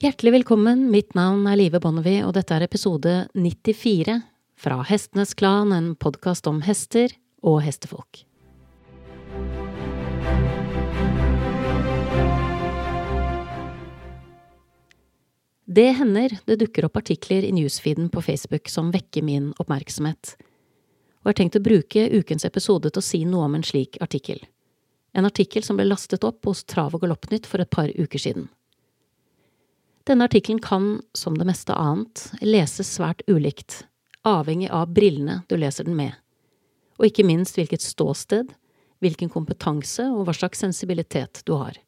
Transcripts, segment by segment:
Hjertelig velkommen, mitt navn er Live Bonnevie, og dette er episode 94 fra Hestenes Klan, en podkast om hester og hestefolk. Det hender det dukker opp artikler i newsfeeden på Facebook som vekker min oppmerksomhet, og jeg har tenkt å bruke ukens episode til å si noe om en slik artikkel. En artikkel som ble lastet opp hos Trav og Galoppnytt for et par uker siden. Denne artikkelen kan, som det meste annet, leses svært ulikt, avhengig av brillene du leser den med, og ikke minst hvilket ståsted, hvilken kompetanse og hva slags sensibilitet du har.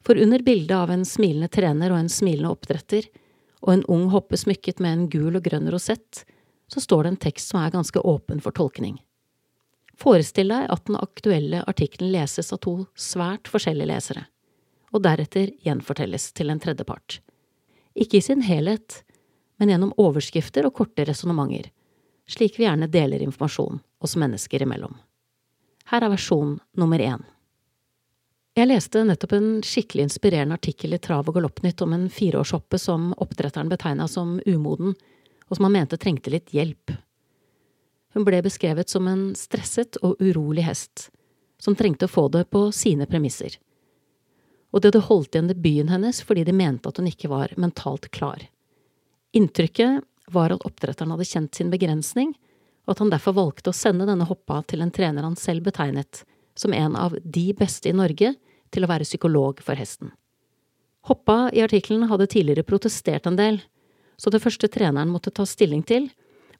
For under bildet av en smilende trener og en smilende oppdretter, og en ung hoppe smykket med en gul og grønn rosett, så står det en tekst som er ganske åpen for tolkning. Forestill deg at den aktuelle artikkelen leses av to svært forskjellige lesere og deretter gjenfortelles til en tredjepart. Ikke i sin helhet, men gjennom overskrifter og korte resonnementer, slik vi gjerne deler informasjon oss mennesker imellom. Her er versjon nummer én. Jeg leste nettopp en skikkelig inspirerende artikkel i Trav og Galoppnytt om en fireårshoppe som oppdretteren betegna som umoden, og som han mente trengte litt hjelp. Hun ble beskrevet som en stresset og urolig hest, som trengte å få det på sine premisser og de hadde holdt igjen debuten hennes fordi de mente at hun ikke var mentalt klar. Inntrykket var at oppdretteren hadde kjent sin begrensning, og at han derfor valgte å sende denne hoppa til en trener han selv betegnet som en av de beste i Norge til å være psykolog for hesten. Hoppa i artikkelen hadde tidligere protestert en del, så det første treneren måtte ta stilling til,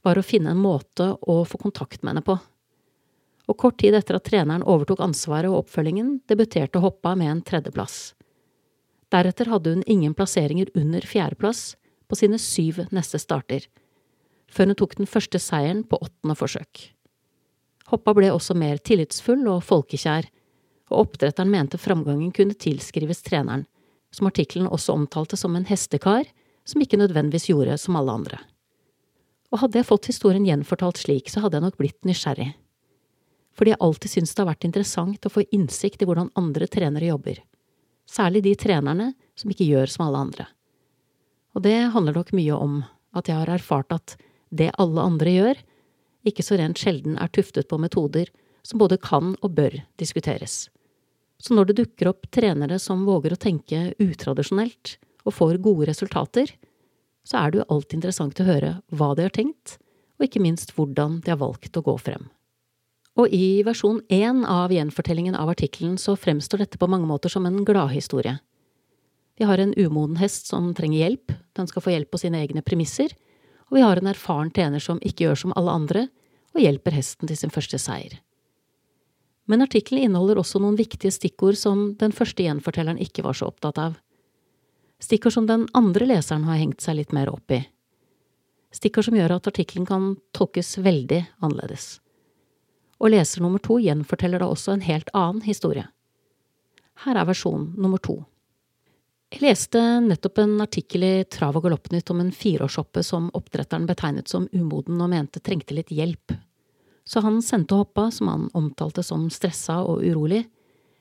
var å finne en måte å få kontakt med henne på og kort tid etter at treneren overtok ansvaret og oppfølgingen, debuterte Hoppa med en tredjeplass. Deretter hadde hun ingen plasseringer under fjerdeplass på sine syv neste starter, før hun tok den første seieren på åttende forsøk. Hoppa ble også mer tillitsfull og folkekjær, og oppdretteren mente framgangen kunne tilskrives treneren, som artikkelen også omtalte som en hestekar som ikke nødvendigvis gjorde som alle andre. Og hadde jeg fått historien gjenfortalt slik, så hadde jeg nok blitt nysgjerrig fordi jeg alltid syns det har vært interessant å få innsikt i hvordan andre trenere jobber, særlig de trenerne som ikke gjør som alle andre. Og det handler nok mye om at jeg har erfart at det alle andre gjør, ikke så rent sjelden er tuftet på metoder som både kan og bør diskuteres. Så når det dukker opp trenere som våger å tenke utradisjonelt og får gode resultater, så er det jo alltid interessant å høre hva de har tenkt, og ikke minst hvordan de har valgt å gå frem. Og i versjon én av gjenfortellingen av artikkelen så fremstår dette på mange måter som en gladhistorie. Vi har en umoden hest som trenger hjelp, den skal få hjelp på sine egne premisser, og vi har en erfaren tjener som ikke gjør som alle andre, og hjelper hesten til sin første seier. Men artikkelen inneholder også noen viktige stikkord som den første gjenfortelleren ikke var så opptatt av. Stikkord som den andre leseren har hengt seg litt mer opp i. Stikkord som gjør at artikkelen kan tolkes veldig annerledes og leser nummer to gjenforteller da også en helt annen historie. Her er versjon nummer to. Jeg leste nettopp en artikkel i Trav og Galoppnytt om en fireårshoppe som oppdretteren betegnet som umoden og mente trengte litt hjelp. Så han sendte hoppa, som han omtalte som stressa og urolig,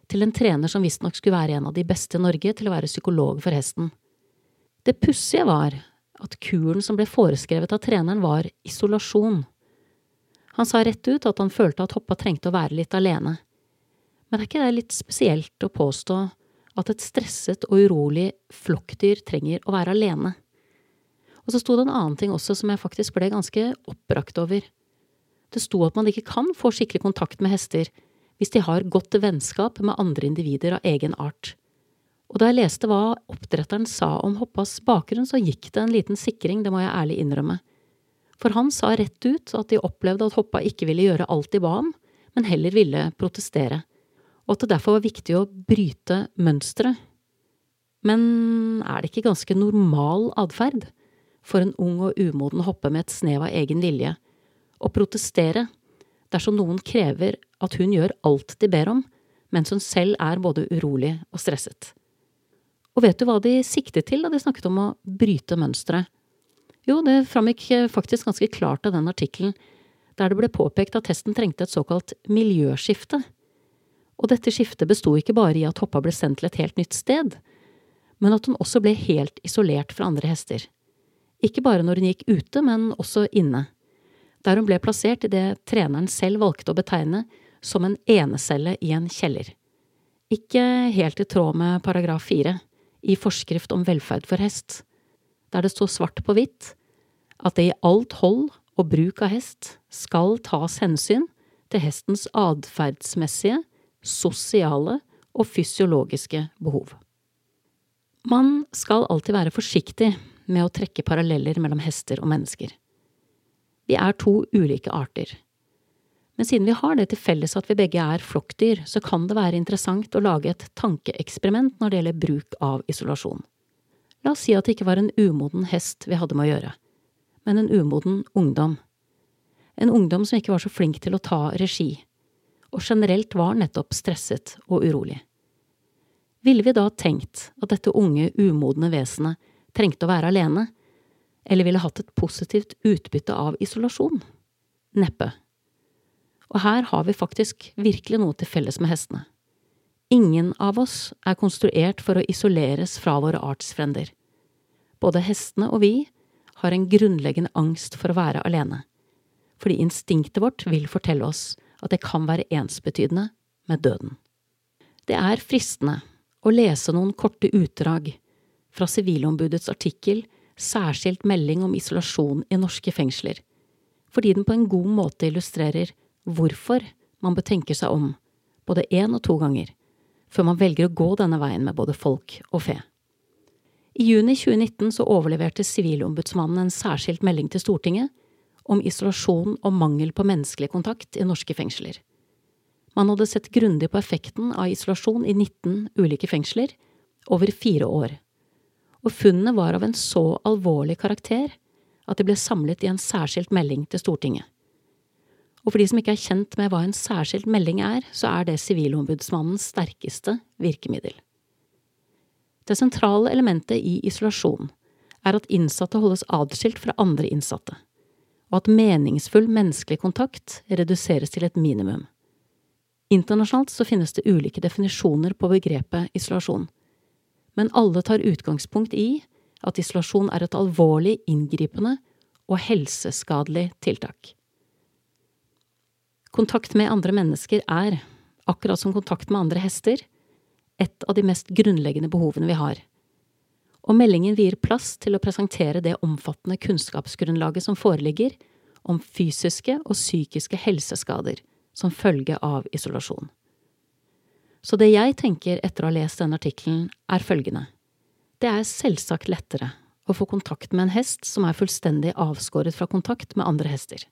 til en trener som visstnok skulle være en av de beste i Norge til å være psykolog for hesten. Det pussige var at kuren som ble foreskrevet av treneren, var isolasjon. Han sa rett ut at han følte at Hoppa trengte å være litt alene. Men er ikke det litt spesielt å påstå at et stresset og urolig flokkdyr trenger å være alene? Og så sto det en annen ting også som jeg faktisk ble ganske oppbrakt over. Det sto at man ikke kan få skikkelig kontakt med hester hvis de har godt vennskap med andre individer av egen art. Og da jeg leste hva oppdretteren sa om Hoppas bakgrunn, så gikk det en liten sikring, det må jeg ærlig innrømme. For han sa rett ut at de opplevde at Hoppa ikke ville gjøre alt de ba om, men heller ville protestere, og at det derfor var viktig å bryte mønsteret. Men er det ikke ganske normal atferd for en ung og umoden hoppe med et snev av egen vilje å protestere dersom noen krever at hun gjør alt de ber om, mens hun selv er både urolig og stresset? Og vet du hva de siktet til da de snakket om å bryte mønsteret? Jo, det framgikk eh, faktisk ganske klart av den artikkelen, der det ble påpekt at testen trengte et såkalt miljøskifte. Og dette skiftet besto ikke bare i at Hoppa ble sendt til et helt nytt sted, men at hun også ble helt isolert fra andre hester. Ikke bare når hun gikk ute, men også inne, der hun ble plassert i det treneren selv valgte å betegne som en enecelle i en kjeller. Ikke helt i tråd med paragraf fire i Forskrift om velferd for hest, der det står svart på hvitt at det i alt hold og bruk av hest skal tas hensyn til hestens atferdsmessige, sosiale og fysiologiske behov. Man skal alltid være forsiktig med å trekke paralleller mellom hester og mennesker. Vi er to ulike arter. Men siden vi har det til felles at vi begge er flokkdyr, så kan det være interessant å lage et tankeeksperiment når det gjelder bruk av isolasjon. La oss si at det ikke var en umoden hest vi hadde med å gjøre, men en umoden ungdom. En ungdom som ikke var så flink til å ta regi, og generelt var nettopp stresset og urolig. Ville vi da tenkt at dette unge, umodne vesenet trengte å være alene, eller ville hatt et positivt utbytte av isolasjon? Neppe. Og her har vi faktisk virkelig noe til felles med hestene. Ingen av oss er konstruert for å isoleres fra våre artsfrender. Både hestene og vi har en grunnleggende angst for å være alene, fordi instinktet vårt vil fortelle oss at det kan være ensbetydende med døden. Det er fristende å lese noen korte utdrag fra Sivilombudets artikkel Særskilt melding om isolasjon i norske fengsler, fordi den på en god måte illustrerer hvorfor man bør tenke seg om både én og to ganger før man velger å gå denne veien med både folk og fe. I juni 2019 så overleverte Sivilombudsmannen en særskilt melding til Stortinget om isolasjon og mangel på menneskelig kontakt i norske fengsler. Man hadde sett grundig på effekten av isolasjon i 19 ulike fengsler over fire år, og funnene var av en så alvorlig karakter at de ble samlet i en særskilt melding til Stortinget. Og for de som ikke er kjent med hva en særskilt melding er, så er det Sivilombudsmannens sterkeste virkemiddel. Det sentrale elementet i isolasjon er at innsatte holdes adskilt fra andre innsatte, og at meningsfull menneskelig kontakt reduseres til et minimum. Internasjonalt så finnes det ulike definisjoner på begrepet isolasjon, men alle tar utgangspunkt i at isolasjon er et alvorlig inngripende og helseskadelig tiltak. Kontakt med andre mennesker er, akkurat som kontakt med andre hester, et av de mest grunnleggende behovene vi har. Og meldingen vier plass til å presentere det omfattende kunnskapsgrunnlaget som foreligger om fysiske og psykiske helseskader som følge av isolasjon. Så det jeg tenker etter å ha lest denne artikkelen, er følgende. Det er selvsagt lettere å få kontakt med en hest som er fullstendig avskåret fra kontakt med andre hester.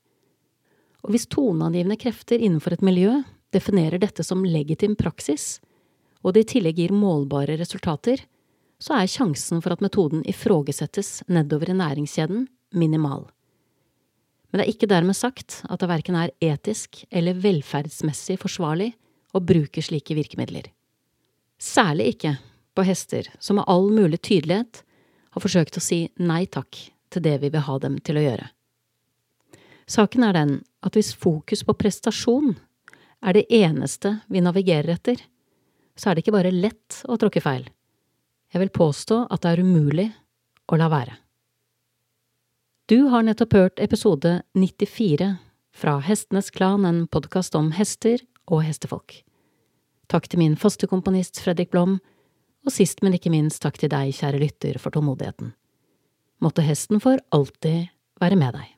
Og hvis toneangivende krefter innenfor et miljø definerer dette som legitim praksis, og det i tillegg gir målbare resultater, så er sjansen for at metoden ifrågesettes nedover i næringskjeden minimal. Men det er ikke dermed sagt at det verken er etisk eller velferdsmessig forsvarlig å bruke slike virkemidler. Særlig ikke på hester som med all mulig tydelighet har forsøkt å si nei takk til det vi vil ha dem til å gjøre. Saken er den at hvis fokus på prestasjon er det eneste vi navigerer etter, så er det ikke bare lett å tråkke feil. Jeg vil påstå at det er umulig å la være. Du har nettopp hørt episode 94 fra Hestenes Klan, en podkast om hester og hestefolk. Takk til min faste komponist Fredrik Blom, og sist, men ikke minst takk til deg, kjære lytter, for tålmodigheten. Måtte hesten for alltid være med deg.